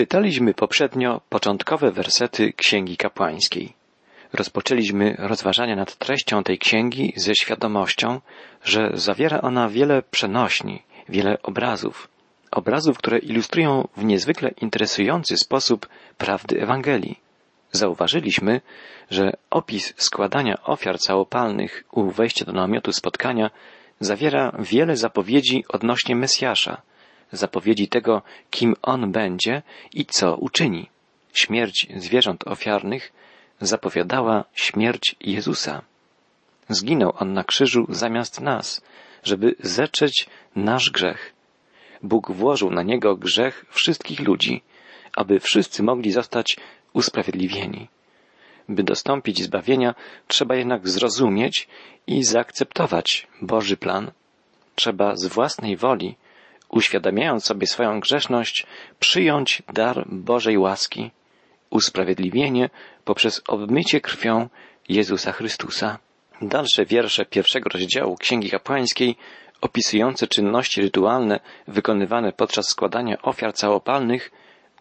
Czytaliśmy poprzednio początkowe wersety Księgi Kapłańskiej. Rozpoczęliśmy rozważania nad treścią tej księgi ze świadomością, że zawiera ona wiele przenośni, wiele obrazów. Obrazów, które ilustrują w niezwykle interesujący sposób prawdy Ewangelii. Zauważyliśmy, że opis składania ofiar całopalnych u wejścia do namiotu spotkania zawiera wiele zapowiedzi odnośnie Mesjasza, zapowiedzi tego, kim on będzie i co uczyni. Śmierć zwierząt ofiarnych zapowiadała śmierć Jezusa. Zginął on na krzyżu zamiast nas, żeby zetrzeć nasz grzech. Bóg włożył na niego grzech wszystkich ludzi, aby wszyscy mogli zostać usprawiedliwieni. By dostąpić zbawienia, trzeba jednak zrozumieć i zaakceptować Boży plan. Trzeba z własnej woli, uświadamiając sobie swoją grzeszność, przyjąć dar Bożej łaski, usprawiedliwienie poprzez obmycie krwią Jezusa Chrystusa. Dalsze wiersze pierwszego rozdziału Księgi Kapłańskiej opisujące czynności rytualne wykonywane podczas składania ofiar całopalnych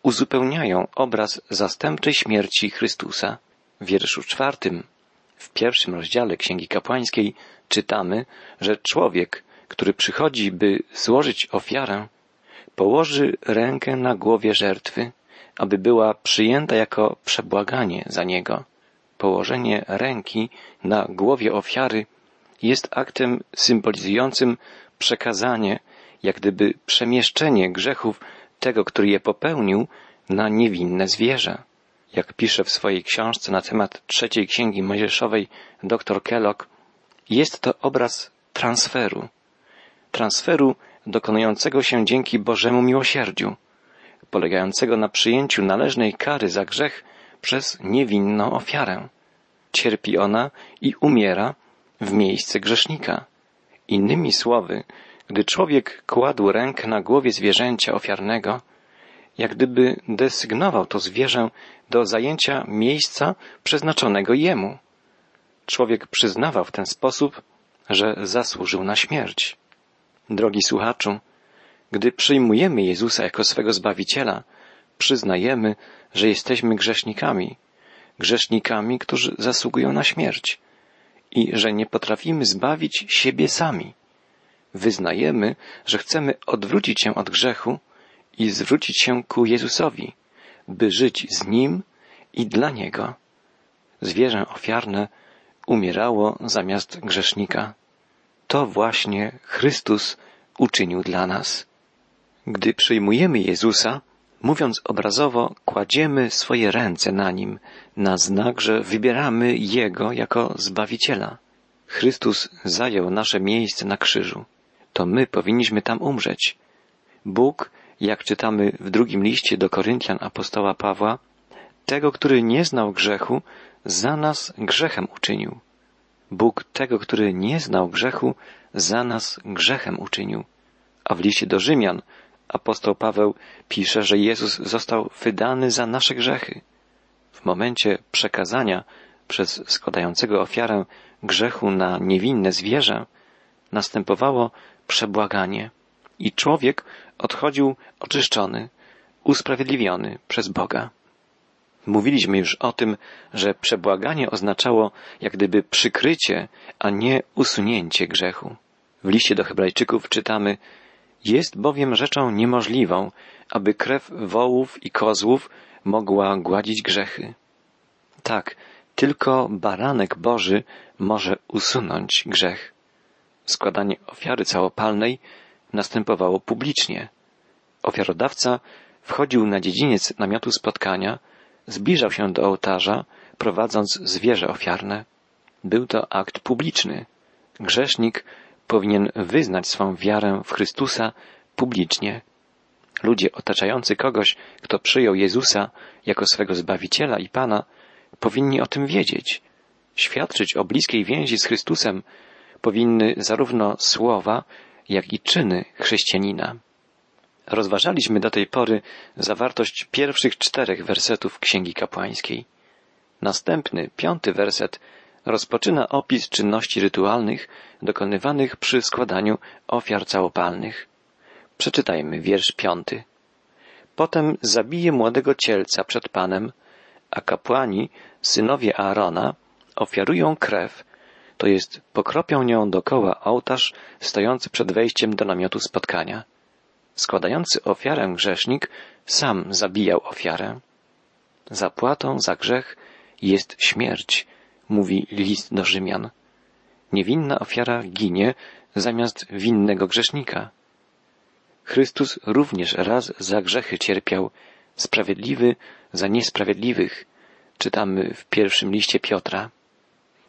uzupełniają obraz zastępczej śmierci Chrystusa. W wierszu czwartym, w pierwszym rozdziale Księgi Kapłańskiej czytamy, że człowiek, który przychodzi, by złożyć ofiarę, położy rękę na głowie żertwy, aby była przyjęta jako przebłaganie za niego. Położenie ręki na głowie ofiary jest aktem symbolizującym przekazanie, jak gdyby przemieszczenie grzechów tego, który je popełnił, na niewinne zwierzę. Jak pisze w swojej książce na temat trzeciej księgi mojżeszowej dr Kellogg, jest to obraz transferu. Transferu dokonującego się dzięki Bożemu miłosierdziu, polegającego na przyjęciu należnej kary za grzech przez niewinną ofiarę. Cierpi ona i umiera w miejsce grzesznika. Innymi słowy, gdy człowiek kładł rękę na głowie zwierzęcia ofiarnego, jak gdyby desygnował to zwierzę do zajęcia miejsca przeznaczonego jemu. Człowiek przyznawał w ten sposób, że zasłużył na śmierć. Drogi słuchaczu, gdy przyjmujemy Jezusa jako swego Zbawiciela, przyznajemy, że jesteśmy grzesznikami, grzesznikami, którzy zasługują na śmierć i że nie potrafimy zbawić siebie sami. Wyznajemy, że chcemy odwrócić się od grzechu i zwrócić się ku Jezusowi, by żyć z Nim i dla Niego. Zwierzę ofiarne umierało zamiast grzesznika. To właśnie Chrystus uczynił dla nas. Gdy przyjmujemy Jezusa, mówiąc obrazowo, kładziemy swoje ręce na Nim, na znak, że wybieramy Jego jako Zbawiciela. Chrystus zajął nasze miejsce na krzyżu. To my powinniśmy tam umrzeć. Bóg, jak czytamy w drugim liście do Koryntian apostoła Pawła, tego, który nie znał grzechu, za nas grzechem uczynił. Bóg tego, który nie znał grzechu, za nas grzechem uczynił. A w liście do Rzymian apostoł Paweł pisze, że Jezus został wydany za nasze grzechy. W momencie przekazania przez składającego ofiarę grzechu na niewinne zwierzę następowało przebłaganie i człowiek odchodził oczyszczony, usprawiedliwiony przez Boga. Mówiliśmy już o tym, że przebłaganie oznaczało jak gdyby przykrycie, a nie usunięcie grzechu. W liście do Hebrajczyków czytamy Jest bowiem rzeczą niemożliwą, aby krew wołów i kozłów mogła gładzić grzechy. Tak, tylko baranek Boży może usunąć grzech. Składanie ofiary całopalnej następowało publicznie. Ofiarodawca wchodził na dziedziniec namiotu spotkania, zbliżał się do ołtarza, prowadząc zwierzę ofiarne. Był to akt publiczny. Grzesznik powinien wyznać swą wiarę w Chrystusa publicznie. Ludzie otaczający kogoś, kto przyjął Jezusa jako swego Zbawiciela i Pana, powinni o tym wiedzieć. Świadczyć o bliskiej więzi z Chrystusem powinny zarówno słowa, jak i czyny chrześcijanina. Rozważaliśmy do tej pory zawartość pierwszych czterech wersetów Księgi Kapłańskiej. Następny, piąty werset rozpoczyna opis czynności rytualnych dokonywanych przy składaniu ofiar całopalnych. Przeczytajmy wiersz piąty. Potem zabije młodego cielca przed Panem, a kapłani, synowie Aarona, ofiarują krew, to jest pokropią nią dokoła ołtarz stojący przed wejściem do namiotu spotkania. Składający ofiarę grzesznik sam zabijał ofiarę. Zapłatą za grzech jest śmierć, mówi list do Rzymian. Niewinna ofiara ginie zamiast winnego grzesznika. Chrystus również raz za grzechy cierpiał, sprawiedliwy za niesprawiedliwych, czytamy w pierwszym liście Piotra.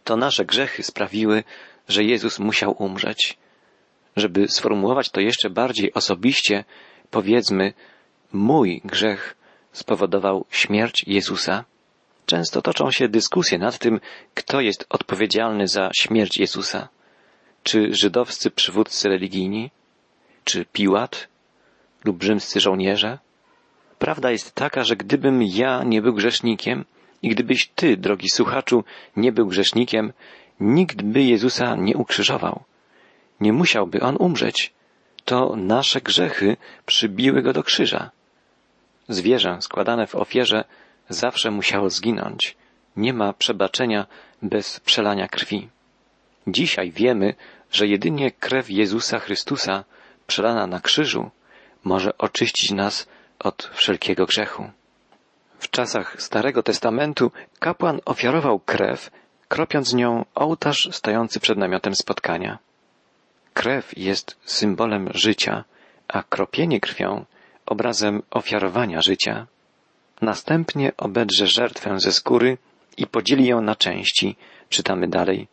To nasze grzechy sprawiły, że Jezus musiał umrzeć. Żeby sformułować to jeszcze bardziej osobiście, powiedzmy, mój grzech spowodował śmierć Jezusa. Często toczą się dyskusje nad tym, kto jest odpowiedzialny za śmierć Jezusa. Czy żydowscy przywódcy religijni? Czy Piłat? Lub rzymscy żołnierze? Prawda jest taka, że gdybym ja nie był grzesznikiem i gdybyś ty, drogi słuchaczu, nie był grzesznikiem, nikt by Jezusa nie ukrzyżował. Nie musiałby on umrzeć. To nasze grzechy przybiły go do krzyża. Zwierzę składane w ofierze zawsze musiało zginąć. Nie ma przebaczenia bez przelania krwi. Dzisiaj wiemy, że jedynie krew Jezusa Chrystusa, przelana na krzyżu, może oczyścić nas od wszelkiego grzechu. W czasach Starego Testamentu kapłan ofiarował krew, kropiąc nią ołtarz stojący przed namiotem spotkania. Krew jest symbolem życia, a kropienie krwią obrazem ofiarowania życia. Następnie obedrze żertwę ze skóry i podzieli ją na części. Czytamy dalej.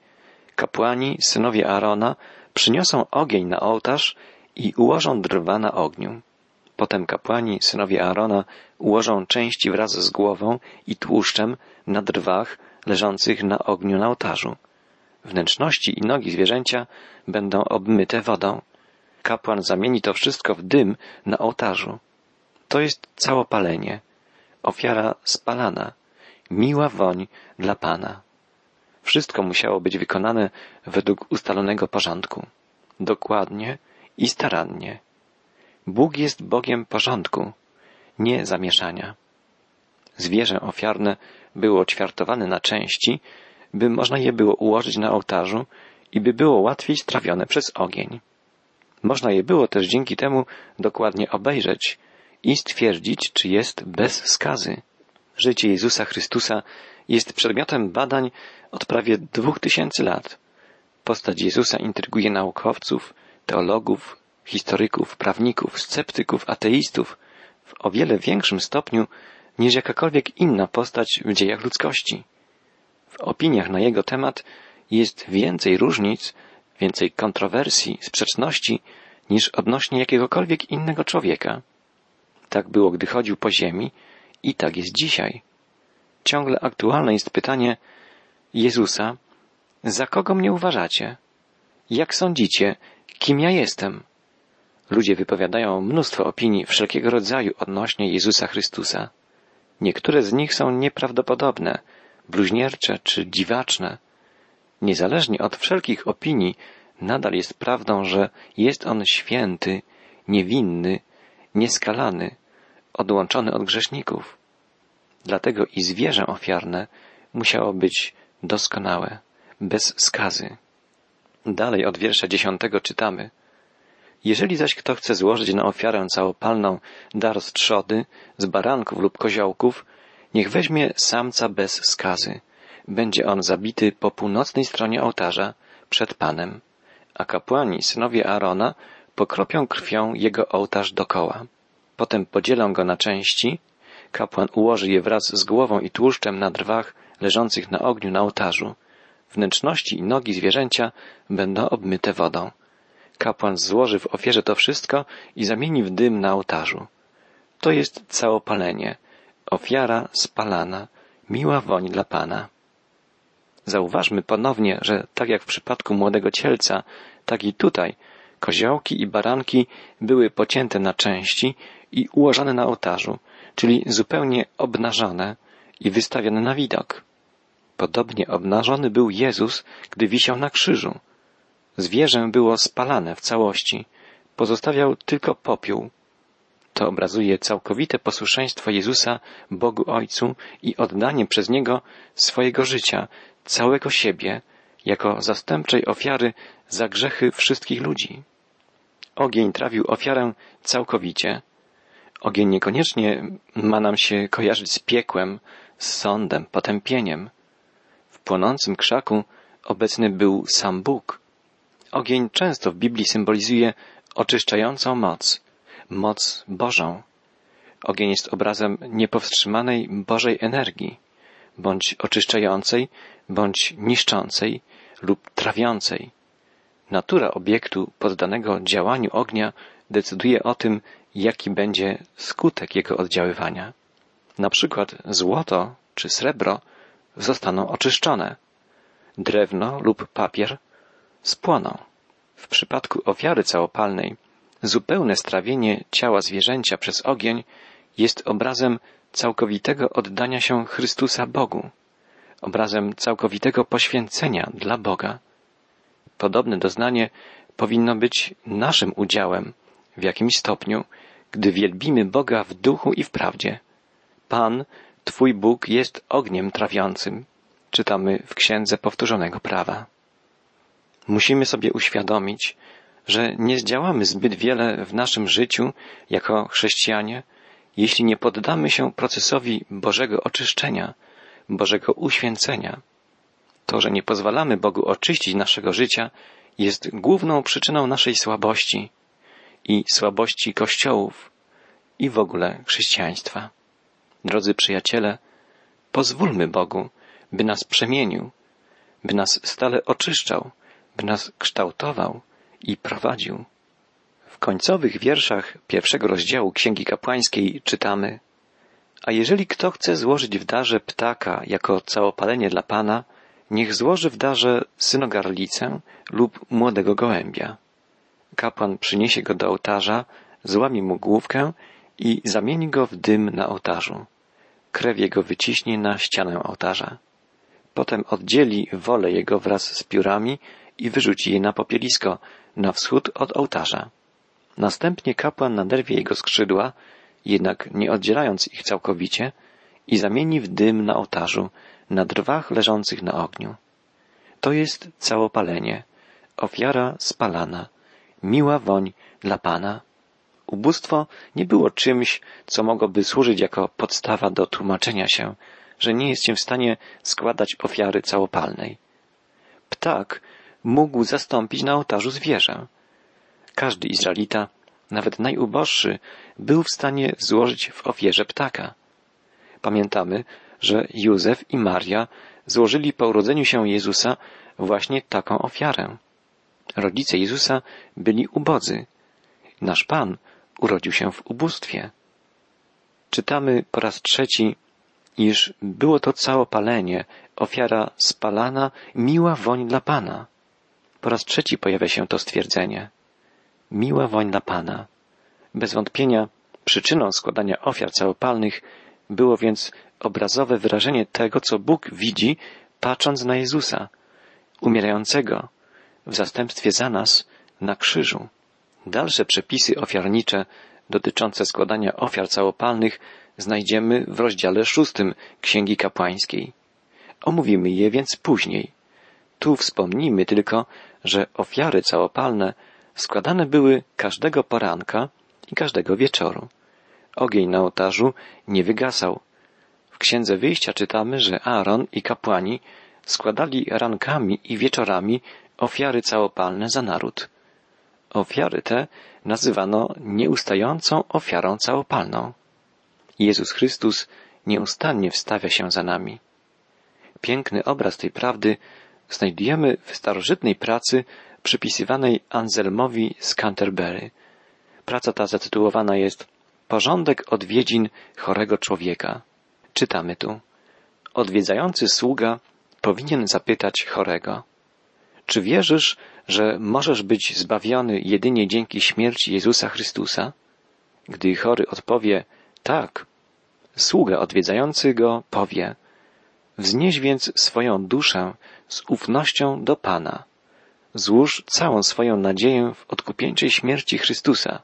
Kapłani, synowie Arona, przyniosą ogień na ołtarz i ułożą drwa na ogniu. Potem kapłani, synowie Arona, ułożą części wraz z głową i tłuszczem na drwach leżących na ogniu na ołtarzu. Wnętrzności i nogi zwierzęcia będą obmyte wodą. Kapłan zamieni to wszystko w dym na ołtarzu. To jest całopalenie, ofiara spalana, miła woń dla Pana. Wszystko musiało być wykonane według ustalonego porządku, dokładnie i starannie. Bóg jest Bogiem porządku, nie zamieszania. Zwierzę ofiarne było ćwiartowane na części, by można je było ułożyć na ołtarzu i by było łatwiej strawione przez ogień. Można je było też dzięki temu dokładnie obejrzeć i stwierdzić, czy jest bez skazy. Życie Jezusa Chrystusa jest przedmiotem badań od prawie dwóch tysięcy lat. Postać Jezusa intryguje naukowców, teologów, historyków, prawników, sceptyków, ateistów w o wiele większym stopniu niż jakakolwiek inna postać w dziejach ludzkości. Opiniach na jego temat jest więcej różnic, więcej kontrowersji, sprzeczności niż odnośnie jakiegokolwiek innego człowieka. Tak było, gdy chodził po ziemi i tak jest dzisiaj. Ciągle aktualne jest pytanie Jezusa, za kogo mnie uważacie? Jak sądzicie, kim ja jestem? Ludzie wypowiadają mnóstwo opinii wszelkiego rodzaju odnośnie Jezusa Chrystusa. Niektóre z nich są nieprawdopodobne, bluźniercze czy dziwaczne. Niezależnie od wszelkich opinii, nadal jest prawdą, że jest on święty, niewinny, nieskalany, odłączony od grzeszników. Dlatego i zwierzę ofiarne musiało być doskonałe, bez skazy. Dalej od wiersza dziesiątego czytamy. Jeżeli zaś kto chce złożyć na ofiarę całopalną dar z trzody, z baranków lub koziołków, niech weźmie samca bez skazy. Będzie on zabity po północnej stronie ołtarza przed Panem, a kapłani, synowie Arona, pokropią krwią jego ołtarz dokoła. Potem podzielą go na części, kapłan ułoży je wraz z głową i tłuszczem na drwach leżących na ogniu na ołtarzu. Wnętrzności i nogi zwierzęcia będą obmyte wodą. Kapłan złoży w ofierze to wszystko i zamieni w dym na ołtarzu. To jest całopalenie, ofiara spalana, miła woń dla Pana. Zauważmy ponownie, że tak jak w przypadku młodego cielca, tak i tutaj koziołki i baranki były pocięte na części i ułożone na ołtarzu, czyli zupełnie obnażone i wystawione na widok. Podobnie obnażony był Jezus, gdy wisiał na krzyżu. Zwierzę było spalane w całości, pozostawiał tylko popiół. To obrazuje całkowite posłuszeństwo Jezusa Bogu Ojcu i oddanie przez Niego swojego życia, całego siebie, jako zastępczej ofiary za grzechy wszystkich ludzi. Ogień trawił ofiarę całkowicie. Ogień niekoniecznie ma nam się kojarzyć z piekłem, z sądem, potępieniem. W płonącym krzaku obecny był sam Bóg. Ogień często w Biblii symbolizuje oczyszczającą moc, moc Bożą. Ogień jest obrazem niepowstrzymanej Bożej energii, bądź oczyszczającej, bądź niszczącej lub trawiącej. Natura obiektu poddanego działaniu ognia decyduje o tym, jaki będzie skutek jego oddziaływania. Na przykład złoto czy srebro zostaną oczyszczone, drewno lub papier spłoną. W przypadku ofiary całopalnej zupełne strawienie ciała zwierzęcia przez ogień jest obrazem całkowitego oddania się Chrystusa Bogu, obrazem całkowitego poświęcenia dla Boga. Podobne doznanie powinno być naszym udziałem w jakimś stopniu, gdy wielbimy Boga w duchu i w prawdzie. Pan, Twój Bóg jest ogniem trawiącym, czytamy w Księdze Powtórzonego Prawa. Musimy sobie uświadomić, że nie zdziałamy zbyt wiele w naszym życiu jako chrześcijanie, jeśli nie poddamy się procesowi Bożego oczyszczenia, Bożego uświęcenia. To, że nie pozwalamy Bogu oczyścić naszego życia, jest główną przyczyną naszej słabości i słabości kościołów i w ogóle chrześcijaństwa. Drodzy przyjaciele, pozwólmy Bogu, by nas przemienił, by nas stale oczyszczał, by nas kształtował i prowadził. W końcowych wierszach pierwszego rozdziału Księgi Kapłańskiej czytamy A jeżeli kto chce złożyć w darze ptaka jako całopalenie dla Pana, niech złoży w darze synogarlicę lub młodego gołębia. Kapłan przyniesie go do ołtarza, złami mu główkę i zamieni go w dym na ołtarzu. Krew jego wyciśnie na ścianę ołtarza. Potem oddzieli wolę jego wraz z piórami i wyrzuci je na popielisko na wschód od ołtarza. Następnie kapłan naderwie jego skrzydła, jednak nie oddzielając ich całkowicie, i zamieni w dym na ołtarzu, na drwach leżących na ogniu. To jest całopalenie, ofiara spalana, miła woń dla Pana. Ubóstwo nie było czymś, co mogłoby służyć jako podstawa do tłumaczenia się, że nie jest się w stanie składać ofiary całopalnej. Ptak mógł zastąpić na ołtarzu zwierzę. Każdy Izraelita, nawet najuboższy, był w stanie złożyć w ofierze ptaka. Pamiętamy, że Józef i Maria złożyli po urodzeniu się Jezusa właśnie taką ofiarę. Rodzice Jezusa byli ubodzy. Nasz Pan urodził się w ubóstwie. Czytamy po raz trzeci, iż było to całopalenie, ofiara spalana, miła woń dla Pana. Po raz trzeci pojawia się to stwierdzenie. Miła woń dla Pana. Bez wątpienia przyczyną składania ofiar całopalnych było więc obrazowe wyrażenie tego, co Bóg widzi, patrząc na Jezusa, umierającego w zastępstwie za nas na krzyżu. Dalsze przepisy ofiarnicze dotyczące składania ofiar całopalnych znajdziemy w rozdziale szóstym Księgi Kapłańskiej. Omówimy je więc później. Tu wspomnijmy tylko, że ofiary całopalne składane były każdego poranka i każdego wieczoru. Ogień na ołtarzu nie wygasał. W Księdze Wyjścia czytamy, że Aaron i kapłani składali rankami i wieczorami ofiary całopalne za naród. Ofiary te nazywano nieustającą ofiarą całopalną. Jezus Chrystus nieustannie wstawia się za nami. Piękny obraz tej prawdy znajdujemy w starożytnej pracy przypisywanej Anselmowi z Canterbury. Praca ta zatytułowana jest Porządek odwiedzin chorego człowieka. Czytamy tu. Odwiedzający sługa powinien zapytać chorego. Czy wierzysz, że możesz być zbawiony jedynie dzięki śmierci Jezusa Chrystusa? Gdy chory odpowie tak, sługa odwiedzający go powie Wznieś więc swoją duszę z ufnością do Pana. Złóż całą swoją nadzieję w odkupieńczej śmierci Chrystusa.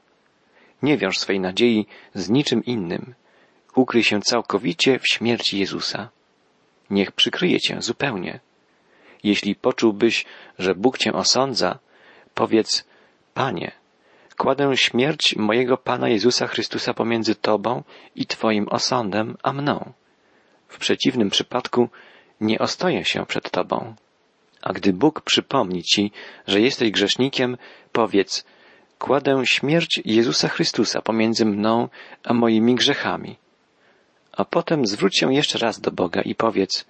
Nie wiąż swej nadziei z niczym innym. Ukryj się całkowicie w śmierci Jezusa. Niech przykryje cię zupełnie. Jeśli poczułbyś, że Bóg cię osądza, powiedz, Panie, kładę śmierć mojego Pana Jezusa Chrystusa pomiędzy Tobą i Twoim osądem, a mną. W przeciwnym przypadku nie ostoję się przed Tobą. A gdy Bóg przypomni Ci, że jesteś grzesznikiem, powiedz, kładę śmierć Jezusa Chrystusa pomiędzy mną a moimi grzechami. A potem zwróć się jeszcze raz do Boga i powiedz,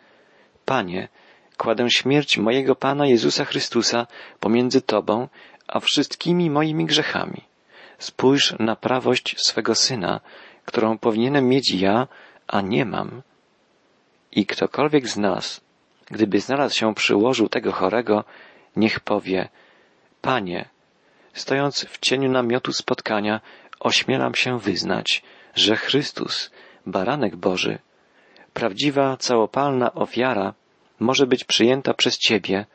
Panie, kładę śmierć mojego Pana Jezusa Chrystusa pomiędzy Tobą a wszystkimi moimi grzechami. Spójrz na prawość swego Syna, którą powinienem mieć ja, a nie mam. I ktokolwiek z nas, gdyby znalazł się przy łożu tego chorego, niech powie, Panie, stojąc w cieniu namiotu spotkania, ośmielam się wyznać, że Chrystus, baranek Boży, prawdziwa całopalna ofiara, może być przyjęta przez Ciebie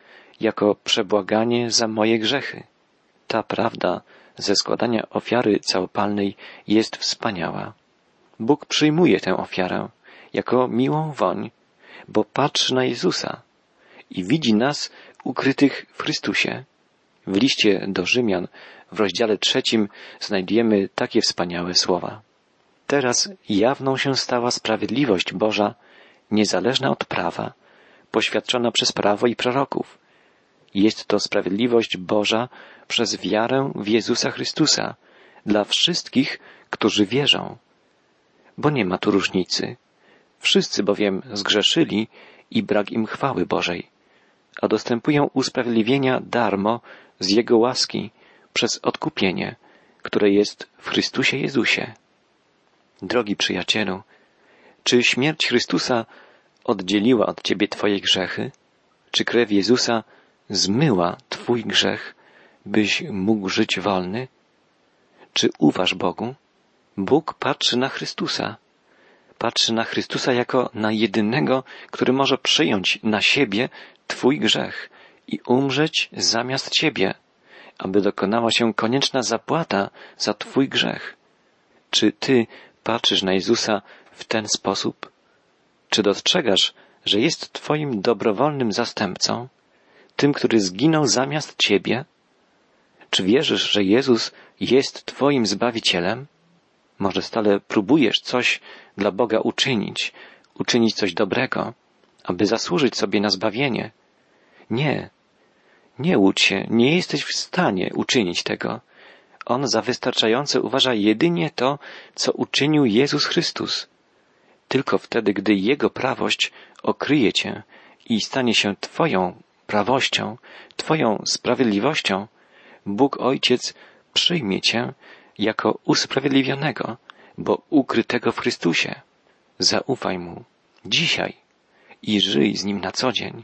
jako przebłaganie za moje grzechy. Ta prawda ze składania ofiary całopalnej jest wspaniała. Bóg przyjmuje tę ofiarę jako miłą woń, bo patrzy na Jezusa i widzi nas ukrytych w Chrystusie. W liście do Rzymian w rozdziale trzecim znajdujemy takie wspaniałe słowa. Teraz jawną się stała sprawiedliwość Boża, niezależna od prawa, poświadczona przez prawo i proroków. Jest to sprawiedliwość Boża przez wiarę w Jezusa Chrystusa dla wszystkich, którzy wierzą. Bo nie ma tu różnicy. Wszyscy bowiem zgrzeszyli i brak im chwały Bożej, a dostępują usprawiedliwienia darmo z Jego łaski przez odkupienie, które jest w Chrystusie Jezusie. Drogi przyjacielu, czy śmierć Chrystusa oddzieliła od ciebie twoje grzechy? Czy krew Jezusa zmyła twój grzech, byś mógł żyć wolny? Czy uważ Bogu? Bóg patrzy na Chrystusa. Patrzy na Chrystusa jako na jedynego, który może przyjąć na siebie Twój grzech i umrzeć zamiast Ciebie, aby dokonała się konieczna zapłata za Twój grzech. Czy Ty patrzysz na Jezusa w ten sposób? Czy dostrzegasz, że jest Twoim dobrowolnym zastępcą, tym, który zginął zamiast Ciebie? Czy wierzysz, że Jezus jest Twoim Zbawicielem? Może stale próbujesz coś dla Boga uczynić, uczynić coś dobrego, aby zasłużyć sobie na zbawienie. Nie. Nie łudź się, nie jesteś w stanie uczynić tego. On za wystarczające uważa jedynie to, co uczynił Jezus Chrystus. Tylko wtedy, gdy Jego prawość okryje Cię i stanie się Twoją prawością, Twoją sprawiedliwością, Bóg Ojciec przyjmie Cię jako usprawiedliwionego, bo ukrytego w Chrystusie. Zaufaj Mu dzisiaj i żyj z Nim na co dzień.